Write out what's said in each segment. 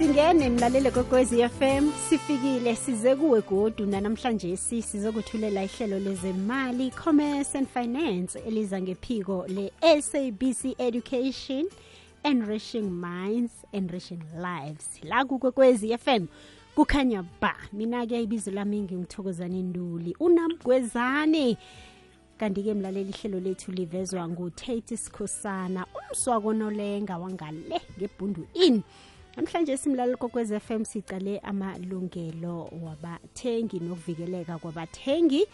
singene mlalele kokwezi FM sifikile size kuwe godu namhlanje sizokuthulela ihlelo lezemali commerce and finance eliza ngephiko le-SABC Education enriching minds enriching lives. La kukwekwezi FM kukhanya ba mina-ke ibizo lami ngingithokozane nduli unamgwezane. Kanti-ke mlaleli ihlelo lethu livezwa ngutate sikhosana umswako nolenga wangale ngebhundu in namhlanje simlaleli kokwez FM sicale amalungelo wabathengi nokuvikeleka kwabathengi.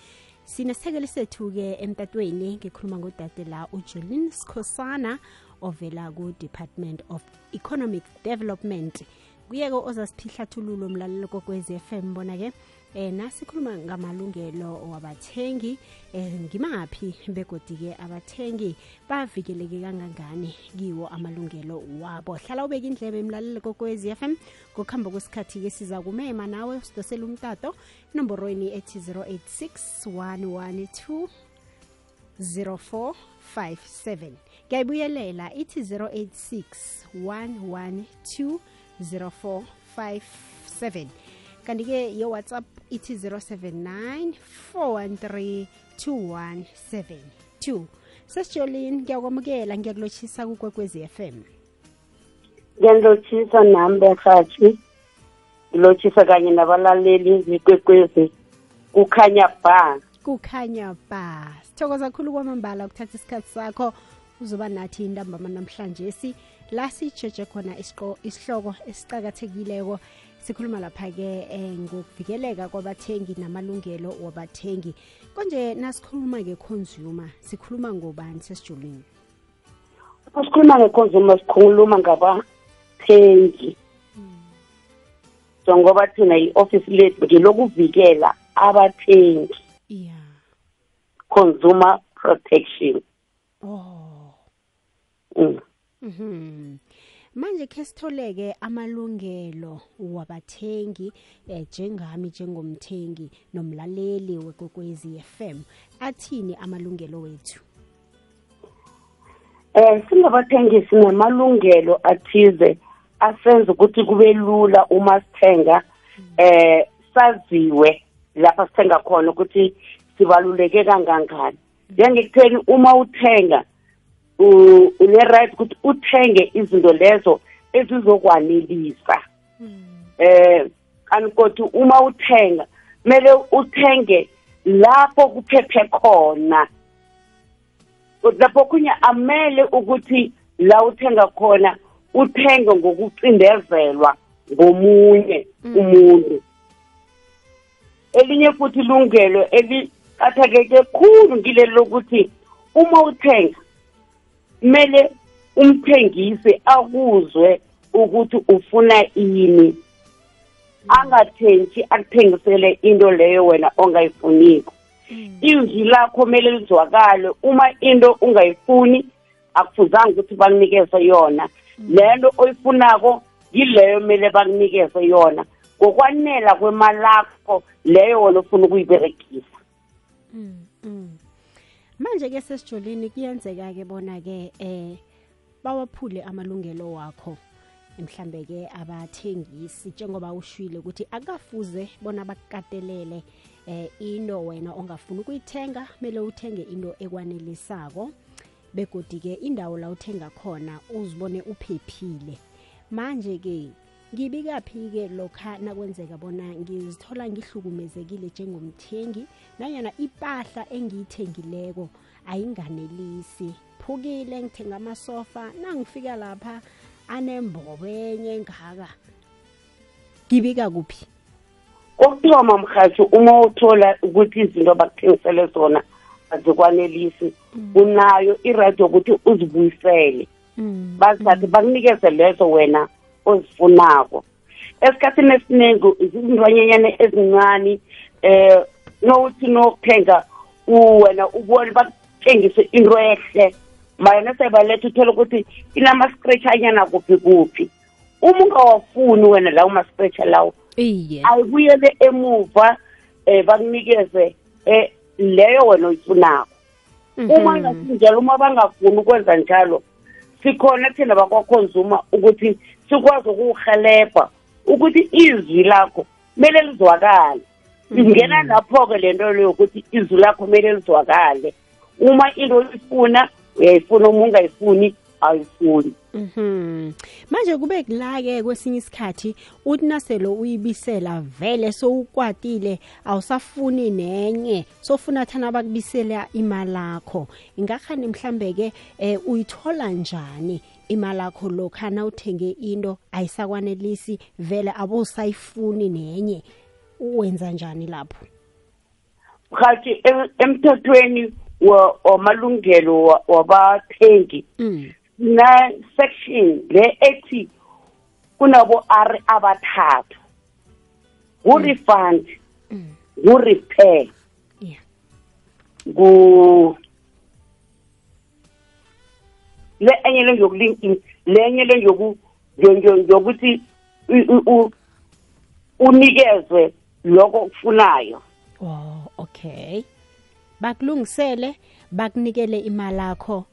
Sinesekeli sethu-ke emtatweni ngikhuluma ngodade la ujolin sikhosana ovela ku-department of economic development. Kuye-ke ozasiphihlathululo mlalelo kokwez FM bona-ke. Eh nasikhuluma ngamalungelo wabathengi. Eh ngimaphi begodi-ke abathengi? Bavikeleke kangangani kiwo amalungelo wabo? Hlala ubeka indlebe emlaleli kokwezi FM ngokuhamba kwesikhathi-ke siza kumema nawe sidosele umtato. Enomborweni ethi 086 112 0457 ngiyayibuyelela ithi 086 112 0457 kanti-ke ye-whatsapp ithi 079 413 2172 sesijolini ngiyakwamukela ngiyakulotshisa kukwekwezi FM ngiyanilotshisa nami berhatshi ngilotshisa kanye nabalaleli bekwekwezi. Kukhanya ba. Kukhanya ba. Sithokoza kkhulu kwamambala ukuthatha isikhathi sakho. Uzoba nathi intambama namhlanje si. La sijeje khona isihloko esicakathekileko sikhuluma lapha-ke um ngokuvikeleka kwabathengi namalungelo wabathengi. Konje nasikhuluma nge-consumer sikhuluma ngobani sesijulini sikhuluma nge-consumer sikhuluma ngabathengi. So ngoba thina i-office lethu ngelokuvikela abathengi. Yeah consumer protection. Oh. Mm. mhm. Manje ke sitholeke amalungelo wabathengi eh, njengami njengomthengi nomlaleli wekokwezi FM athini amalungelo wethu? Eh singabathengi sinamalungelo athize asenza ukuthi kube lula uma sithenga eh saziwe lapha sithenga khona ukuthi sibaluleke kangangani. Njengekutheni uma uthenga une-right ukuthi uthenge izinto lezo ezizokwanelisa. Eh kanti uma uthenga kumele uthenge lapho kuphephe khona. Lapho kunye amele ukuthi la uthenga khona uthenge ngokucindezelwa ngomunye umuntu. Elinye futhi ilungelo eliqathakeke khulu ngileli lokuthi uma uthenga kumele umthengisi akuzwe ukuthi ufuna ini. Angathengi akuthengisele into leyo wena ongayifuniko. Izwi lakho kumele lizwakale. Uma into ungayifuni akufuzanga ukuthi bakunikeze yona. Lento oyifunako yileyo kumele bakunikeze yona. Ngokwanela kwemali lakho leyo wena ofuna ukuyiberegisa. Manje ke sesijolini kuyenzeka ke bona ke eh bawaphule amalungelo wakho. Mhlambe ke abathengisi njengoba ushwile ukuthi akafuze bona bakukatelele eh into wena ongafuni ukuyithenga kumele uthenge into ekwanelisako begodi ke indawo la uthenga khona uzibone uphephile. Manje ke ngibikaphi ke lokha nakwenzeka bona ngizithola ngihlukumezekile njengomthengi nanyana ipahla engiyithengileko ayinganelisi. Phukile ngithenga amasofa nangifika lapha anembobo enye engaka. Ngibika kuphi? Kokuthoma mhathi uma uthola ukuthi izinto abakuthengisele zona azikwanelisi unayo iradio yokuthi uzibuyisele. Bazithathe bakunikeze lezo wena ozifunako. Esikhathini esiningi izizintwanyanyana ezincane eh nokuthi nokuthenga wena ubone bakuthengise into ehle. Mayona sebaletha uthole ukuthi inama-scratch anyana kuphi kuphi. Uma ungawafuni wena lawo ma-scratch lawo ayibuyele emuva eh bakunikeze eh leyo wena oyifunako. Uma ngasinjalo uma bangafuni ukwenza njalo sikhona thina bakwaconsumer ukuthi sikwazi ukuwuhelebha ukuthi izwi lakho kumele lizwakale. Ingena lapho-ke le nto leyo ukuthi izwi lakho kumele lizwakale. Uma into uyifuna uyayifuna uma ungayifuni awuyifuni. Mhm. Manje kube kulake kwesinye isikhathi uthi naselo uyibisela vele sowukwatile awusafuni nenye sofuna thana bakubisela imali yakho. Ingakhani mhlambe ke eh, uyithola njani? Imali yakho lokhana uthenge into ayisakwanelisi vele abusayifuni nenye. Uwenza njani lapho? Khathi em- emthethweni wa- wamalungelo wa- wabathengi mm. na section le ethi kunabo R abathathu. Ku refund ku repair yeah. Ku le enye le yokulinki lenye le yoku yokuthi unikezwe lokho okufunayo oh okay. Bakulungisele bakunikele imali yakho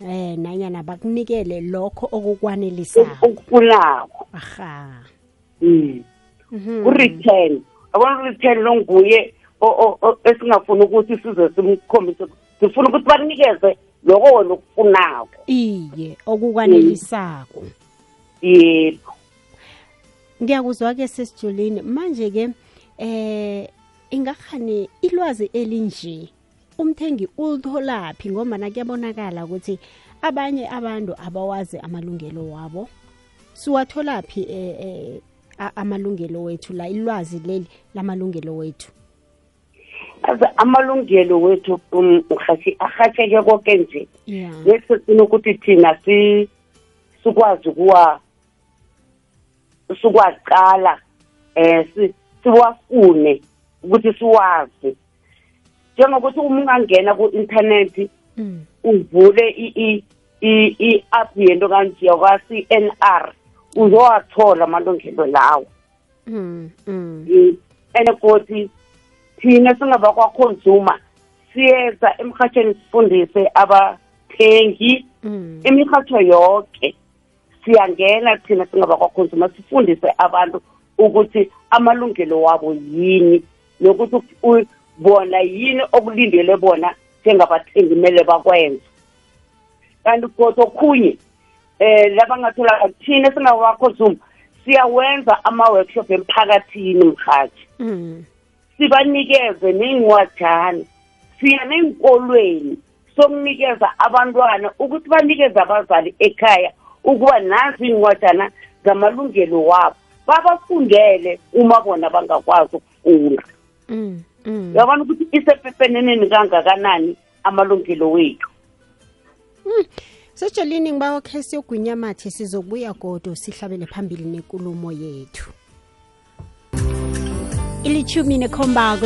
eh nanyana bakunikele lokho okukwanelisako. Okufunako. Aha. Mm. Mhm. U-return abona u-return lo nguye o- o- o- esingafuni ukuthi size simkhombise sifuna ukuthi bakunikeze loko wena okufunako. Iye okukwanelisako. Yebo. Ngiyakuzwa ke sesijulini manje ke eh ingakhani ilwazi elinje umthengi ulitholaphi? Ngoba nakuyabonakala ukuthi abanye abantu abawazi amalungelo wabo. Siwatholaphi eh, eh a- amalungelo wethu la ilwazi leli lamalungelo wethu? aze amalungelo wethu um, mhathi ahatsheke konke nje sifuna ukuthi thina si sikwazi kuwa sikwaqala eh si- siwafune ukuthi siwazi njengokuthi uma ungangena ku-internet mm. uvule i- i- i- i-app yento kanjiya kwa-CNR uzowathola amalungelo lawo mm. Mm. and futhi thina singabakwa-consumer siyeza emhatshweni sifundise abathengi Mm. imihatho yonke siyangena thina singabakwa-consumer sifundise abantu ukuthi amalungelo wabo yini nokuthi bona yini okulindele bona njengabathengi kumele bakwenze kanti kodwa okhunye eh labangathola thina singabakwa-consumer siyawenza ama-workshop emphakathini mhathi Mm. Sibanikeze ney'ncwajana siya ney'nkolweni sokunikeza abantwana ukuthi banikeze abazali ekhaya ukuba nazi iy'ncwajana zamalungelo wabo babafundele uma bona bangakwazi ukufunda Mm. Mm. uyabona ukuthi isepepeneneni kangakanani amalungelo wethu Sejolini ngiba okay siyogwinya mathe sizobuya godo sihlabele phambili nenkulumo yethu. Ilichumi nekhomba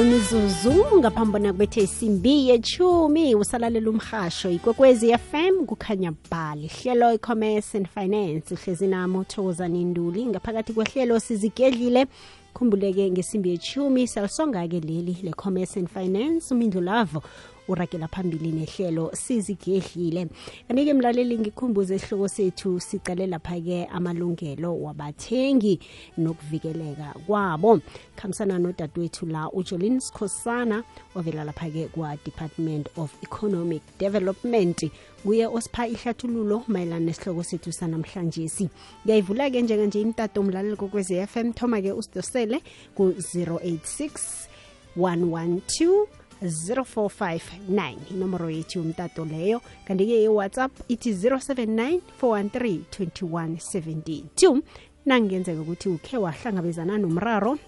ngaphambi bona kubethe isimbi yechumi usalalela umhasho ikwekwezi FM kukhanya bhali. Hlelo e-commerce and finance uhlezi nami uthokozani nduli ngaphakathi kwehlelo sizigedlile khumbuleke ngesimbi yechumi salisonga-ke leli le-commerce and finance umindlu lavo uragela phambili nehlelo sizigedlile kanti-ke mlaleli ngikhumbuze isihloko sethu sicale lapha-ke amalungelo wabathengi nokuvikeleka kwabo. Khambisana nodadewethu la ujolin sikhosana ovela lapha-ke kwa-department of economic development. Kuye osipha ihlathululo mayelana nesihloko sethu sanamhlanje si ngiyayivula-ke njenganje imtato umlaleli kokwezi FM thoma-ke usidosele ku-086 112 0459 inomoro yethu yomtato leyo. Kanti-ke iwhatsapp ithi 079 413 2172 nangenzeka ukuthi ukhe wahlangabezana nomraro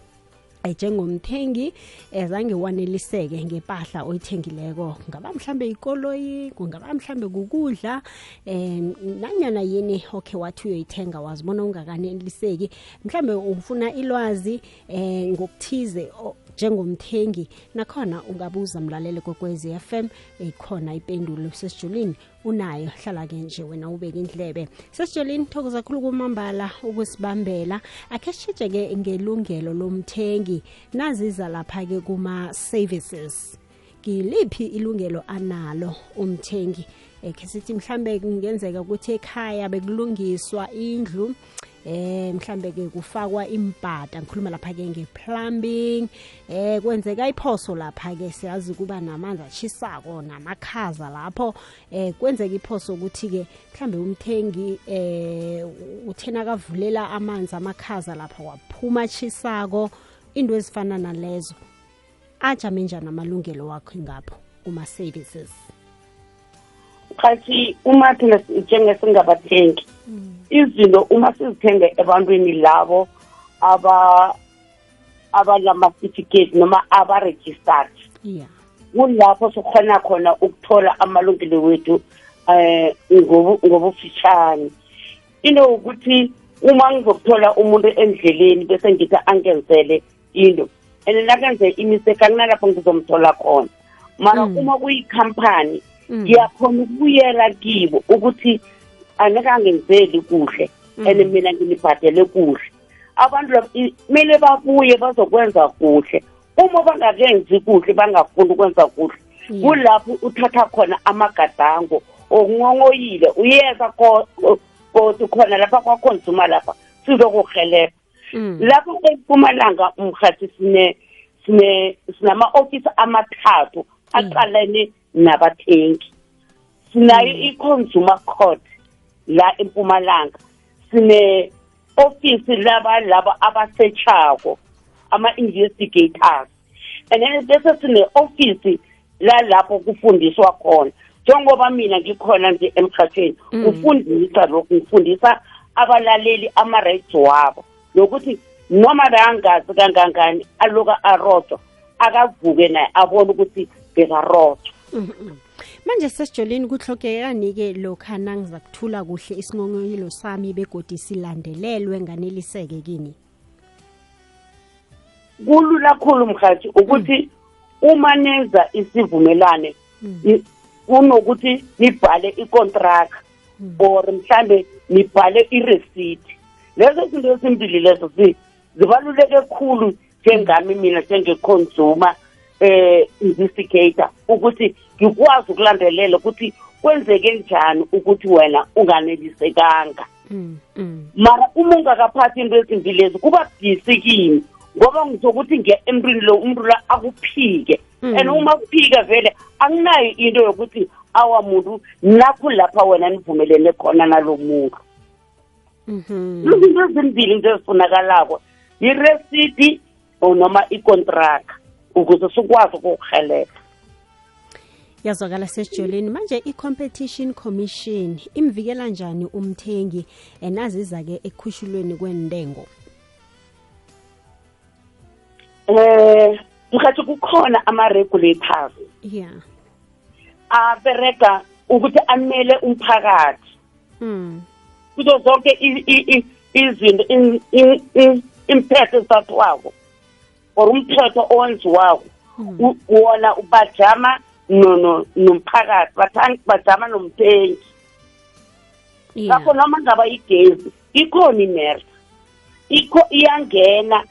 eh, njengomthengi ezange waneliseke ngempahla oyithengileko. Ngaba mhlambe ikoloyi kungaba mhlambe kukudla um nanyana yini okay wathi uyoyithenga wazibona ungakaneliseki mhlambe ufuna ilwazi um ngokuthize njengomthengi nakhona ungabuza mlalele kokwezi FM ikhona ipendulo sesijulini unayo hlala-ke nje wena ubeke indlebe. Sesijulini thokoza khulu kumambala ukusibambela. Akhe sitshetshe-ke ngelungelo lomthengi naziza lapha-ke kuma-services. Ngiliphi ilungelo analo umthengi? Ekhe sithi mhlambe kungenzeka ukuthi ekhaya bekulungiswa indlu eh mhlambe ke kufakwa impata ngikhuluma lapha ke ngeplumbing. Eh kwenzeka iphoso lapha ke siyazi kuba namanzi achisako namakhaza lapho. Eh kwenzeka iphoso ukuthi ke mhlambe umthengi eh uthena kavulela amanzi amakhaza lapha waphuma achisako into ezifana nalezo ajame njani amalungelo wakho ngapho kuma services khathi uma thina njengesingabathengi izinto uma sizithenga ebantwini labo aba abanama-certificate noma aba-registered. Yeah. Kulapho sikhona khona ukuthola amalungelo wethu eh ngobufitshane into ukuthi uma ngizokuthola umuntu endleleni bese ngithi angenzele into and nakenze imiseka kunalapho ngizomthola khona. Mara uma kuyikhampani ngiyakhona ukubuyela kibo ukuthi anekangenzeli kuhle and mina nginibhadele kuhle. Abantu kumele babuye bazokwenza kuhle. Uma bangakenzi kuhle bangafuni ukwenza kuhle. Kulapho uthatha khona amagadango okungongoyile uyeza kodwa khona lapha kwakhonsuma lapha sizokuhelebha lapho empumalanga umhathi sine sinama-ofisi amathathu aqalene nabathengi. Sinayo i-consumer court la empumalanga. Sine ofisi laba laba abasetshako ama-investigators. And then bese sine ofisi la lapho kufundiswa khona. Njengoba mina ngikhona nje emkhathweni kufundisa lokhu ngifundisa abalaleli ama-rights wabo. Nokuthi noma beyangazi kangangani aloka arodwa akavuke naye abone ukuthi bekarodwa manje sesijoleni kuhlokekani-ke lokhana ngiza kuthula kuhle isingongoyilo sami begodi silandelelwe nganeliseke kini? Kulula khulu mhathi ukuthi uma nenza isivumelane kunokuthi nibhale icontract or mhlambe nibhale ireceipt. Lezo zinto ezimbili lezo zibaluleke khulu njengami mina njenge-consumer. Eh investigator ukuthi ngikwazi ukulandelela ukuthi kwenzeke njani ukuthi wena unganelisekanga. Mara uma ungakaphathi into ezimbili lezi kuba budisi kimi ngoba ngizokuthi ngiya emntwini lo umuntu la akuphike and uma kuphika vele anginayo into yokuthi awa muntu nakho lapha wena nivumelene khona nalo muntu. Izinto ezimbili nje ezifunakalako iresidi noma icontract. Ukuze sikwazi ukukuhelebha yazwakala sesijoleni manje i-competition commission imvikela njani umthengi enaziza-ke ekhushulweni kwentengo? Eh mkhathi kukhona ama-regulators. Yeah aberega ukuthi amele umphakathi. Mm. kuzo zonke izinto imphetho ezithathwako or umthetho owenziwako. Wona bajama nomphakathi bajama nomthengi. Ngakho noma ngaba igezi ikhona inersa ikho iyangena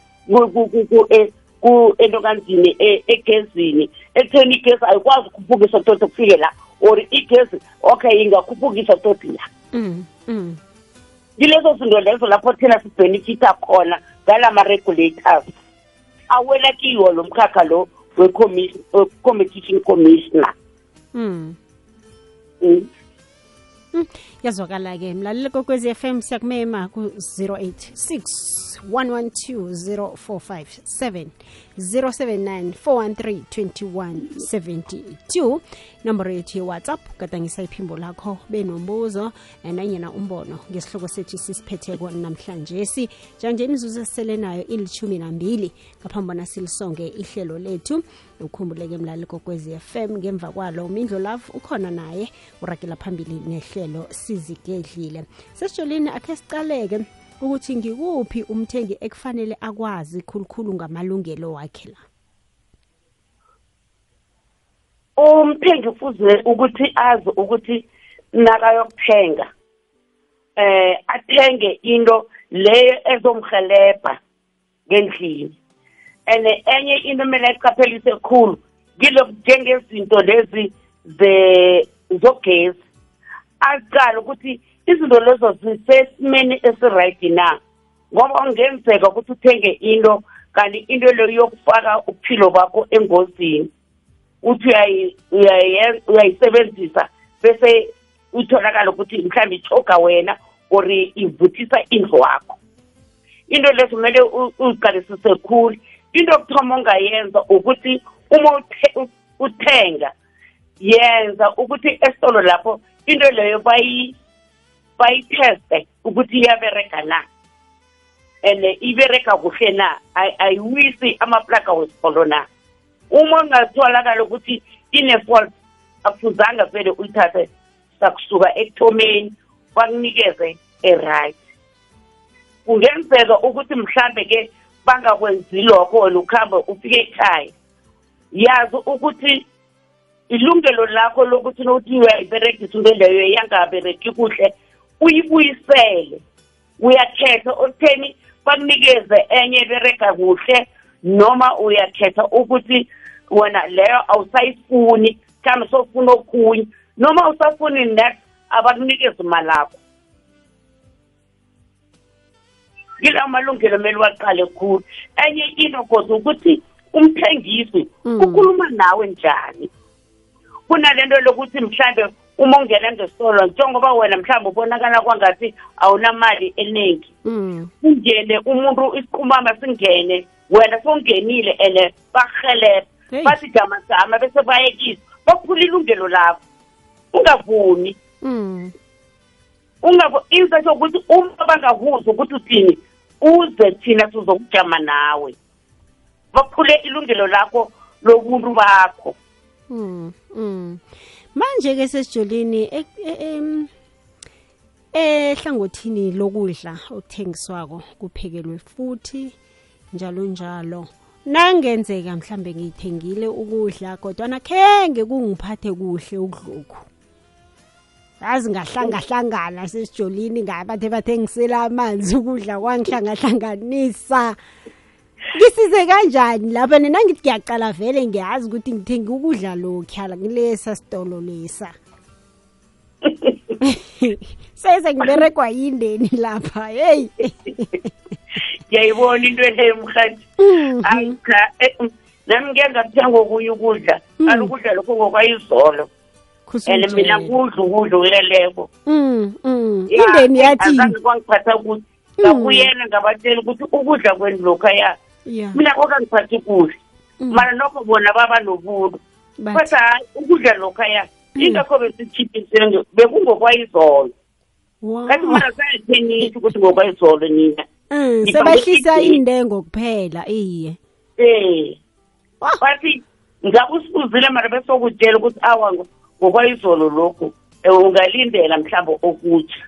entokanzini egezini. Ekutheni igezi ayikwazi ukukhuphukisa toti kufike la or igezi okay ingakhuphukisa toti la. Kilezo zinto lezo lapho thina sibhenefitha khona ngala ma-regulators. Awela kiwo lo mkhakha lo we-competition commissioner. Mm. yazwakala-ke mlaleli kokwezi FM siyakumema ku-086 112 0457 079 413 2172 inomboro yethu yewhatsapp gadangisa iphimbo lakho benombuzo nanyena umbono ngesihloko sethu sisiphetheko namhlanje. Si njanje imizuzu esisele nayo ilithumi nambili ngaphambi bona silisonge ihlelo lethu. Ukhumbuleke mlali kokwezi FM ngemva kwalo umindlo love ukhona naye uragela phambili nehlelo sizigedlile. Sesijolini akhe sicaleke ukuthi ngikuphi umthengi ekufanele akwazi khulukhulu ngamalungelo wakhe la? Umthengi kufuze ukuthi azi ukuthi nakayokuthenga eh athenge into leyo ezomhelebha ngendlini. And enye into kumele ayiqaphelise khulu kilokhu njengezinto lezi zogesi aqala ukuthi izinto lezo zisesimeni esiright na? Ngoba kungenzeka ukuthi uthenge into kanti into leyo yokufaka uphilo bakho engozini. Uthi uyayisebenzisa bese utholakala ukuthi mhlawumbe ichoga wena or ivuthisa indlu wakho. Into lezo kumele uziqalisise khulu. Into yokuthoma ongayenza ukuthi uma uthenga yenza ukuthi esitolo lapho into leyo bayitheste ukuthi iyabereka na and ibereka kuhle na? Ay- ayiwisi amaplaka wesitolo na. Uma ungatholakala ukuthi ine-fault akufuzanga vele uyithathe sakusuka ekuthomeni bakunikeze e-right. Kungenzeka ukuthi mhlambe ke bangakwenzi lokho wena ukuhambe ufike ekhaya. Yazi ukuthi ilungelo lakho lokuthi nokuthi uyayiberegisa into leyo yangabereki kuhle uyibuyisele. Uyakhetha okutheni bakunikeze enye ebereka kuhle noma uyakhetha ukuthi wena leyo awusayifuni mhlawumbe sofuna okunye noma awusafuni next abakunikeze imali akho kila amalungelo kumele waqale khulu. Enye into kodwa ukuthi umthengisi Mm. ukhuluma nawe njani? Kunalento lokuthi mhlambe uma ungena ngesitolo njengoba wena mhlambe ubonakala kwangathi awunamali eningi Mm. kungene umuntu isiqumama singene wena sowungenile and bakuhelebha Hey. bathi gamagama bese bayekisa baphula ilungelo lakho ungavuni Mm. ungavo into sokuthi uma bangakuzwa ukuthi uthini uze thina sizokujama nawe baphule ilungelo lakho lobuntu bakho Mm. Mm. Manje ke sesijolini e- ehlangothini lokudla okuthengiswako kuphekelwe futhi njalo njalo. Nangenzeka mhlambe ngithengile ukudla kodwa nakhenge kungiphathe kuhle ukudlokhu. Yazi ngahlangahlangana sesijolini ngabathe bathengisela amanzi ukudla kwangihlangahlanganisa ngisize kanjani? Lapha nina ngithi ngiyaqala vele ngiyazi ukuthi ngithenga ukudla lokhyala kulesa sitolo lesa. Sese ngiberegwa yindeni lapha heyi ngiyayibona into leyo mhathi cha eh, mm, nami ngike ngakuthenga okunye ukudla. Kanti ukudla lokho ngokwayizolo. And mina kudla ukudla uleleko Mm, mm. Indeni yathi azange kwangiphatha kuhle. Ngakuyena ngabatshela ukuthi ukudla kwenu lokhaya ya mina kokangiphathi kuhle. Mm. mara nokho bona baba nobuntu kodwa hayi ukudla lokhaya ingakho besitshiphisele bekungokwayizolo. Kanti mara sayithenisa ukuthi ngokwayizolo nina. Mm, sebahlisa intengo kuphela iye. Eh. Wah. bathi ngakusifuzile mara besokutshela ukuthi awa ngo- ngokwayizolo lokhu eh, ungalindela mhlawumbe okutsha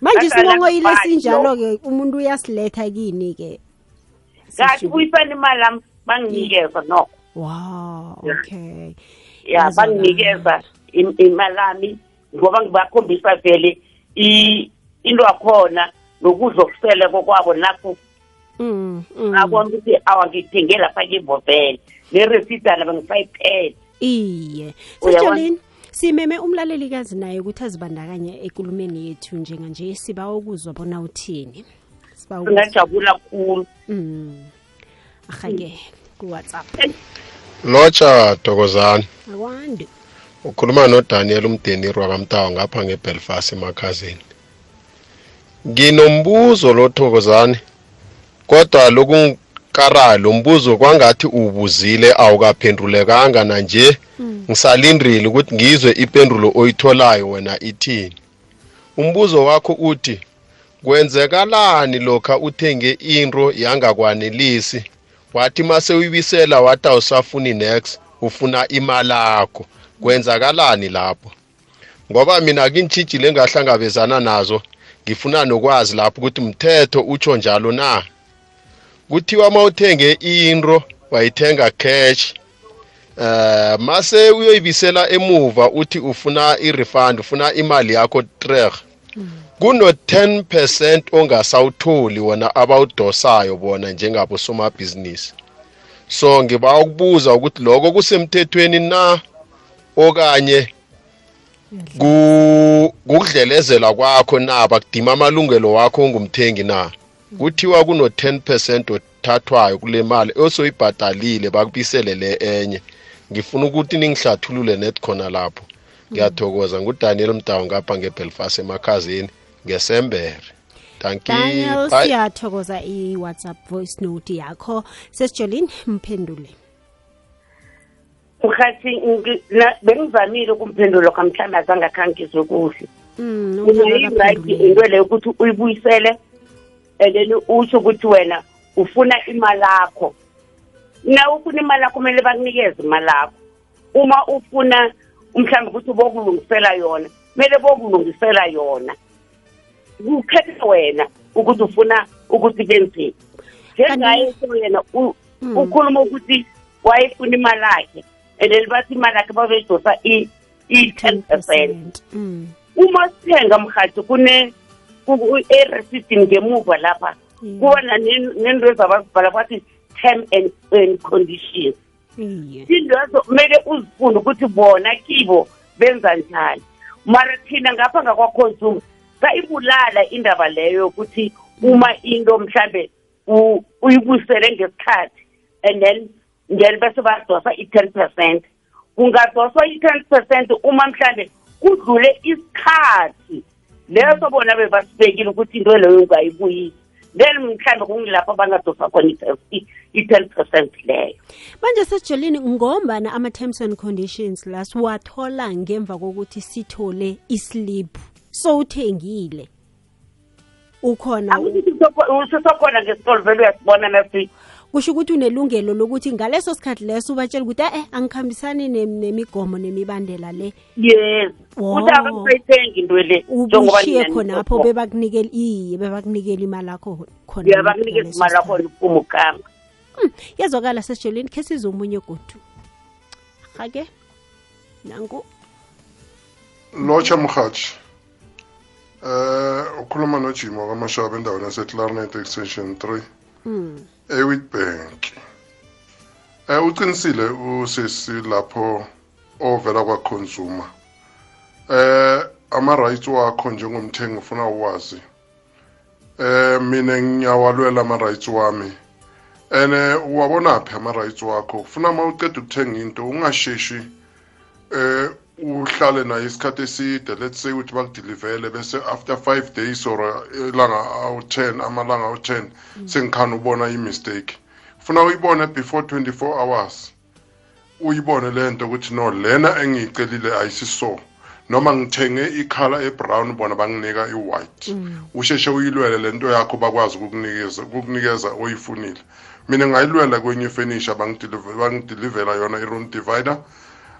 manje singongoyile kubani sinjalo-ke umuntu uyasiletha kini-ke? Kathi buyisani imali lami banginikeza noko wow okay. Ya banginikeza im- imali yami ngoba ngibakhombisa vele into akhona nokudla okusele kokwabo nakho Mm, mm. ukuthi awangithenge lapha kibo vele neresida laba iye. Sejolini simeme umlalelikazi naye ukuthi azibandakanye ekulumeni yethu njenganje siba ukuzwa bona uthini singajabula khulu. Mm. ahake kuwhatsapp. Lotsha dokozane akwandi ukhuluma nodaniel umdeniri wakamtawa ngapha ngebelfast emakhazini nginombuzo lo lothokozane kodwa lokungikarayo lo mbuzo kwangathi ubuzile awukaphendulekanga nanje. Ngisalindrile ukuthi ngizwe ipendulo oyitholayo wena ithini. Umbuzo wakho uthi kwenzekalani lokha uthenge into yangakwanelisi? Wathi mase uyibisela wathi awusafuni next ufuna imali yakho kwenzakalani lapho? Ngoba mina kintshijile engahlangabezana nazo ngifuna nokwazi lapho ukuthi mthetho utsho njalo na? Kuthiwa uma uthenge into wayithenga cash eh mase uyoyibisela emuva uthi ufuna i-refund ufuna imali yakho treg kuno-10% ongasawutholi wona abawudosayo bona njengabo somabhizinisi so ngiba ukubuza ukuthi lokho kusemthethweni na? Okanye ku kudlelezela kwakho na? Bakudima amalungelo wakho ongumthengi na? Kuthiwa kuno 10% othathwayo kule mali osoyibhadalile bakubisele le enye. Ngifuna ukuthi ningihlathulule net khona lapho. Ngiyathokoza. Ngudaniel mdawu ngapha ngebelfast emakhazini ngesembere thank daniel siyathokoza i-whatsapp voice note yakho. Sesijolini mphendule. Mkhathi bengizamile ukumphendula kamhlawumbe azange akhangizwe kuhle. Mm, unayi-right into leyo ukuthi uyibuyisele and then usho ukuthi wena ufuna imali yakho na ufuna imali yakho kumele bakunikeze imali yakho uma ufuna mhlawumbe ukuthi bokulungisela yona kumele bokulungisela yona. Kukhethe wena ukuthi ufuna ukuthi benzeni njengaye so yena u- Mm. ukhuluma ukuthi wayefuna imali yakhe and then bathi imali yakhe bazoyidosa i-ten percent. Mm, uma sithenga mhathi kune e-receipt ngemuva lapha Yeah. kuba nento ezabazibhala bathi term and, and conditions. Iye. Indozo kumele uzifunde ukuthi bona kibo benza njani. Mara thina ngapha ngakwaconsumer sayibulala indaba leyo yokuthi uma into mhlambe u- uyibuyisele ngesikhathi and then then bese badosa i-ten percent. Kungadoswa i-ten percent uma mhlambe kudlule isikhathi. Leso bona bebasibekile ukuthi into leyo ungayibuyisi then mhlambe kungilapho bangadosa khona i-ten percent leyo. Manje sesijolini ngombana ama-terms and conditions la siwathola ngemva kokuthi sithole islip. Sowuthengile. Ukhona usisokhona ngesitolo vele uyasibona nasi kusho ukuthi unelungelo lokuthi ngaleso sikhathi leso ubatshela ukuthi e angikhambisani nemigomo nemibandela le. Yes. Uthi abasayithengi into le ubushiye khonapho bebakunikela iye bebakunikela imali yakho khona bakunikeza ngaleso imali yakho yakhona uphuma ukamba Mm, yazwakala sesijolini khe size omunye godu. Hake nangu. Lotsha mhathi eh ukhuluma nojimo kwamashaba endaweni yaseClarinet extension 3 mm. eWitbank. Eh uqinisile usisi lapho ovela kwaconsumer. Eh ama rights wakho njengomthengi ufuna uwazi eh mina ngiyawalwela ama rights wami. Ene uwabona phi ama rights wakho? Ufuna mawuqeda ukuthenga into ungasheshi eh uhlale naye isikhathi eside let's say ukuthi bakudelivele bese after 5 days or ilanga awu-10 amalanga awu-10 sengikhani ubona i-mistake. Funa uyibone before 24 hours. Uyibone le nto ukuthi no lena engiyicelile ayisiso. Noma ngithenge ikhala ebrown bona banginika i-white. Usheshe uyilwele le nto yakho bakwazi ukukunikeza ukukunikeza oyifunile. Mina ngayilwela kwenye bangideliver- bangidilivela yona i-room divider.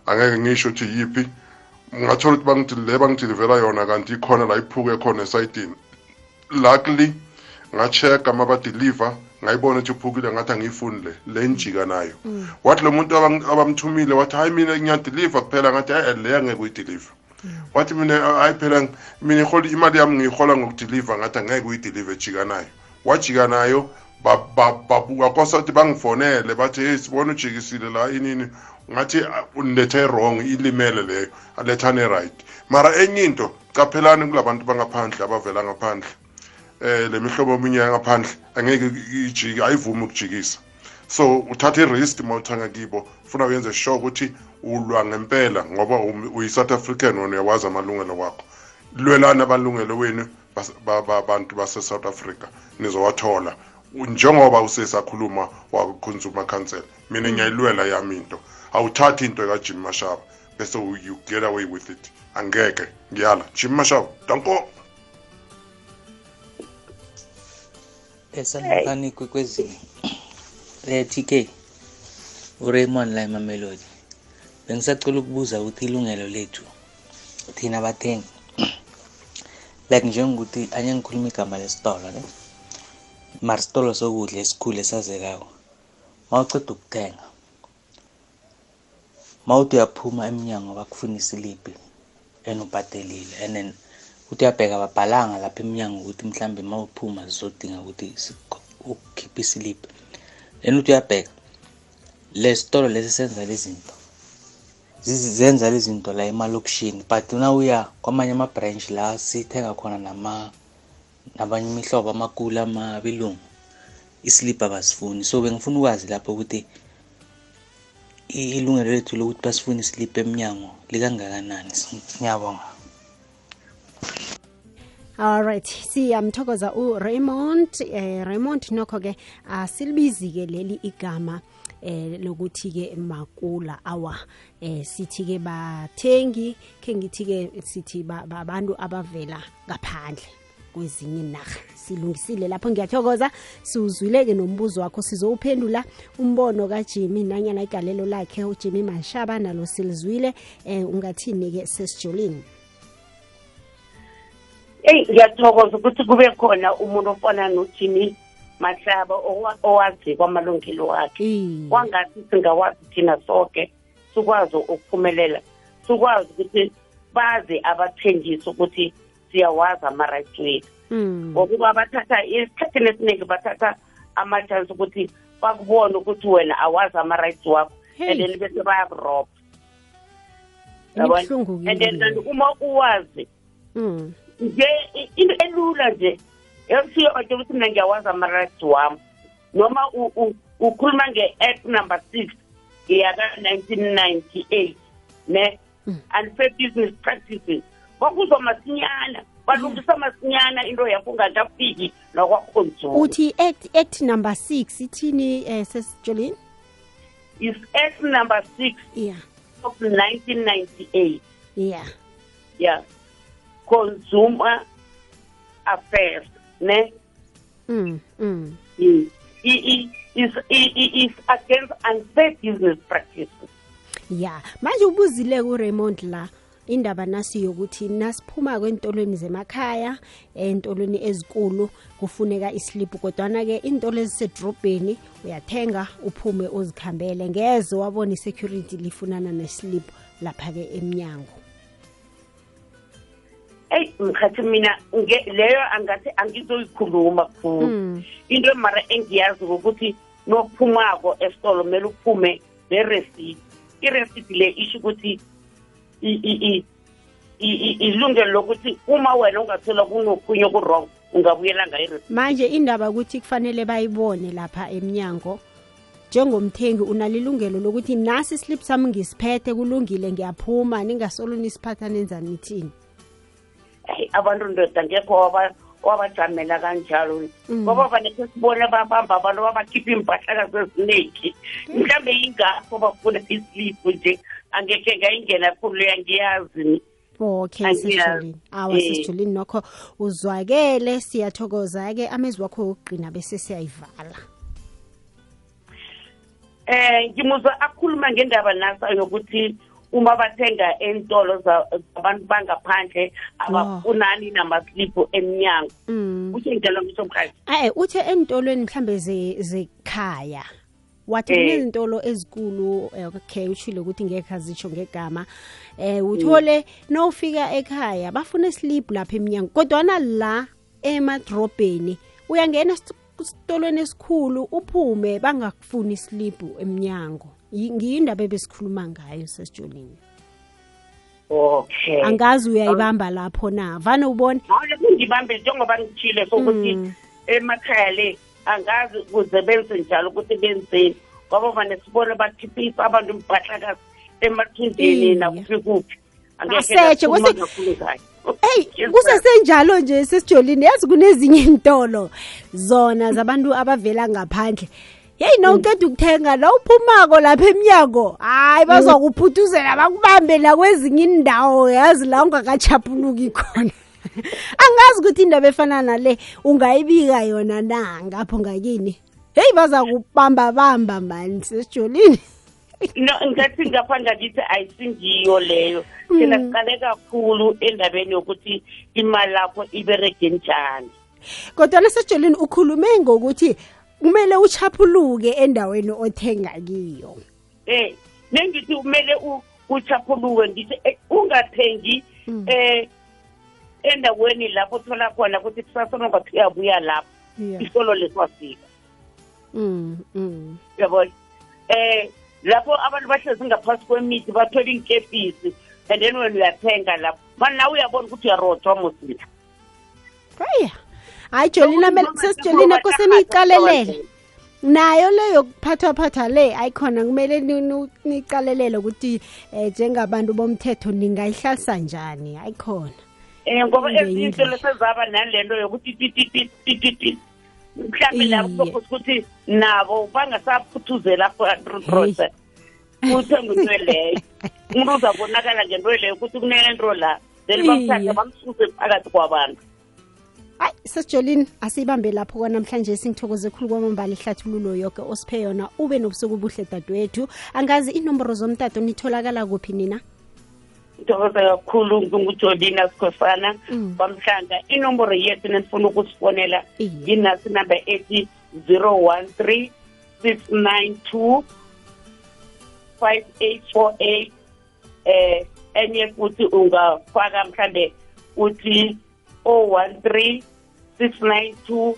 Angeke ngisho ukuthi yiphi? Ngathola ukuthi bangidil- le bangidilivela yona kanti ikhona la iphuke khona esayidini. Luckily nga-check-a uma badeliver ngayibona ukuthi iphukile ngathi angiyifuni le le njika nayo wathi lo muntu abamthumile wathi hayi mina ngiyadeliver kuphela. Ngathi hayi le angeke uyideliver wathi mina hayi phela mina ihola imali yami ngiyihola ngokudeliver ngathi angeke uyideliver jika nayo wajika nayo ba- ba- babuka kosa ukuthi bangifonele bathi hey sibona ujikisile la inini. Ngathi ah, unilethe wrong ilimele leyo alethane right. Mara enye into caphelani kulabantu bangaphandle abavela ngaphandle. Eh le mihlobo eminye yangaphandle angeke ijiki ayivumi ukujikisa. So uthatha i-risk ma uthanga kibo funa uyenze sure ukuthi ulwa ngempela ngoba uyi-south african wena uyawazi amalungelo wakho. Lwelani amalungelo wenu bas- ba- ba- bantu base-south africa nizowathola. Njengoba usesakhuluma wa-consumer council mina ngiyayilwela yami into awuthathi into kajim mashaba bese you you get away with it. Angeke ngiyala. Jim mashaba danko. Esanibani kwekwezini. Eh TK uRaymond la eMamelodi bengisacela ukubuza ukuthi ilungelo lethu thina bathengi. Like njengokuthi anye ngikhuluma igama lesitolo ne? Mar sitolo sokudla esikhulu esazekako mawuceda ukuthenga. Mawuthi uyaphuma emnyango bakufuna isiliphi and ubhadelile and then uthi uyabheka babhalanga lapha emnyango ukuthi mhlambe mawuphuma zizodinga ukuthi ukhiphe isiliphi. Then uthi uyabheka le sitolo lesi senza lezi zinto zizi- zenza lezi zinto la emalokishini but nawuya kwamanye ama-branch la sithenga khona nama nabanye imihlobo amakula amabelungu islip abasifuni. So bengifuna ukwazi lapho ukuthi ilungelo lethu lokuthi basifune islip emnyango likangakanani. Ngiyabonga. Alright siyamthokoza uraymond. Eh, raymond nokho-ke asilibizi-ke leli igama eh lokuthi-ke makula. Awa eh sithi-ke bathengi khe ngithi-ke sithi ba- ba- abantu abavela ngaphandle. Kwezinye inarha. Silungisile lapho ngiyathokoza. Siwuzwile-ke nombuzo wakho sizowuphendula umbono kajimi nanyana igalelo lakhe ujimmy mashaba nalo silizwile eh ungathini-ke sesijolini? Eyi ngiyathokoza ukuthi kube khona umuntu ofana nojimmy mahlaba owa- owazi kwamalungelo wakhe. Kwangathi singawazi thina soke sikwazi ukuphumelela. Sikwazi ukuthi baze abathengisi ukuthi siyawazi ama-rights wethu Mm. ngokuba bathatha esikhathini esiningi bathatha ama-chance ukuthi bakubone ukuthi wena awazi ama-rights wakho Hey. and then bese bayakurobha Yabona? Ibuhlungu-ke and then into kanti leyo. uma uwazi Mm. nje i- into elula nje esiyo nje ukuthi mina ngiyawazi ama-rights wami noma u- u- ukhuluma nge-act number six yaka-nineteen ninety-eight ne unfair business practices kwakuzwa masinyana balungisa masinyana into yakho ungakafiki nakwakhonzulu uthi act act number 6 ithini eh sesijolini is act number six yeah. of nineteen ninety-eight. Yeah. Yeah. Consumer affairs ne? Mm mm. Mm. I- i- is against unfair business practices. Ya manje ubuzile kuRaymond la indaba nasi yokuthi nasiphuma kwentolweni zemakhaya entolweni ezikulu kufuneka islip kodwana ke intolo ezisedrobheni uyathenga uphume uzikhambele. Ngeze wabona isecurity lifunana neslip lapha ke emnyango. Eyi mkhathi mina nge- leyo angathi angizoyikhuluma khulu. Mm. into mara engiyazi ukuthi nokuphumako esitolo kumele uphume nereceipt ireceipt le isho ukuthi i- i- i- i- i- ilungelo lokuthi uma wena ungathola kunokhunye oku-wrong ungabuyela ngayo ireceipt manje indaba ukuthi kufanele bayibone lapha emnyango njengomthengi unalilungelo lokuthi nasi islip sami ngisiphethe kulungile ngiyaphuma ningasolo nisiphatha nenza nithini eyi abantu ndoda ngekho waba- wabajamela kanjalo. Ngoba vanekhe sibone babamba abantu babakhipha iimpahlakazi ezinengi mhlawumbe yingakho bafuna isilipu nje. Angekhe ngayingena khulu yangiyazi. Angiyazi. okay sesijulini awa Eh. nokho. Uzwakele siyathokoza-ke. Amezwi wakho wokugqina bese siyayivala. Eh ngimuzwa akhuluma ngendaba nasa yokuthi uma bathenga entolo zabantu bangaphandle abafunani namaslipu emnyango. Mm. kusho njalo ngisho mkhathi ae uthe entolweni mhlambe ze- zekhaya wathi Eh. kunezintolo ezikulu eh, okay utshile ukuthi ngekhe azitsho ngegama. Eh uthole nawufika ekhaya bafuna islip lapha emnyango kodwana la emadrobheni uyangena esitolweni esikhulu uphume bangakufuni islipu emnyango. Yi- ngiyindaba ebesikhuluma ngayo sesijolini. Okay. Angazi uyayibamba lapho na vane ubone. Hawu kungibambe njengoba ngitshile sokuthi Mm. emakhaya le angazi kuze benze njalo ukuthi benzeni ngoba vane sibone bakhiphisa abantu mbhahlakazi emathunjeni nakuphi kuphi. Hey Yes, kusesenjalo nje sesijolini yazi kunezinye intolo zona zabantu abavela ngaphandle. Yeyi nawuqeda ukuthenga la uphumako lapha emnyango. Hayi bazakuphuthuzela bakubambe la kwezinye indawo yazi la ungakachapuluki khona angazi ukuthi indaba efana nale ungayibika yona na? Ngapho ngakini? Heyi bazakubamba bamba mani sesijolini no ngathi ngapha ngakithi ayisingiyo leyo. Thina siqale kakhulu endabeni yokuthi imali lakho iberege njani. Kodwa sesijolini ukhulume ngokuthi kumele uchaphuluke endaweni othenga kiyo. Eh nengithi kumele uchaphuluke ngithi eh, ungathengi eh endaweni lapho uthola khona ukuthi kusasa nongathi uyabuya lapho. Isolo lesiwafika Mm, mm. yabona eh lapho abantu bahlezi ngaphasi kwemithi bathola inkepisi and then wena uyathenga lapho mani nawe uyabona ukuthi uyarothwa mosila haya hayi jolina sesijolina kose niyiqalelele nayo leyo yokuphathwaphathwa le ayikhona kumele ni- ni- ukuthi um njengabantu bomthetho ningayihlalisa njani ayikhona um ngoba ezinye yindlela. into lesezaba nale nto yokuthi titititititi mhlawumbe labo kuzokhosa ukuthi nabo bangasaphuthuzela process. Kuthe into leyo. Umuntu uzabonakala ngento leyo ukuthi kunento la then bamthathe bamsuse phakathi kwabantu. Hayi sesijolini asiyibambe lapho kwanamhlanje singithokoze khulu kwamambala ihlathululo yoke osiphe yona ube nobusuku obuhle dadewethu. Angazi inomboro zomtato nitholakala kuphi nina ngithokoza kakhulu ngingujolina sikhosana Mm. kwamhlanga inomboro yethu nenifuna ukusifonela yinasi number ethi 013 692 5848 eh enye futhi ungafaka mhlambe uthi 013 692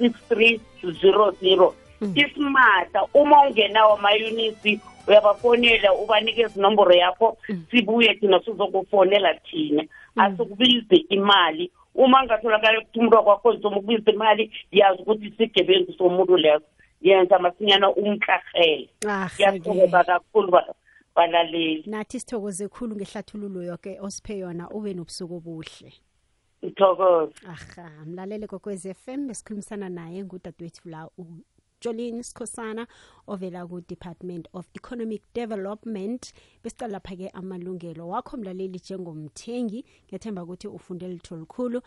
6300 isimahla uma ungenawo amayunisi uyabafonela ubanikeza inomboro yakho sibuye thina sizokufonela thina. Asikubizi imali. Uma ngatholakala ukuthi umuntu wakwakho nzoma ukubiza imali yazi ukuthi isigebengu somuntu leso. Yenza masinyana umtlarhele. Kuyathokoza kakhulu ba- balaleli. Nathi sithokoze khulu ngehlathululo yoke osiphe yona ube nobusuku obuhle. Ngithokoza aha mlalele kokwez f m besikhulumisana naye ngudadewethu la ujolini sikhosana ovela ku-department of economic development besicala lapha-ke amalungelo. Wakho mlaleli njengomthengi ngethemba ukuthi ufunde litho likhulu.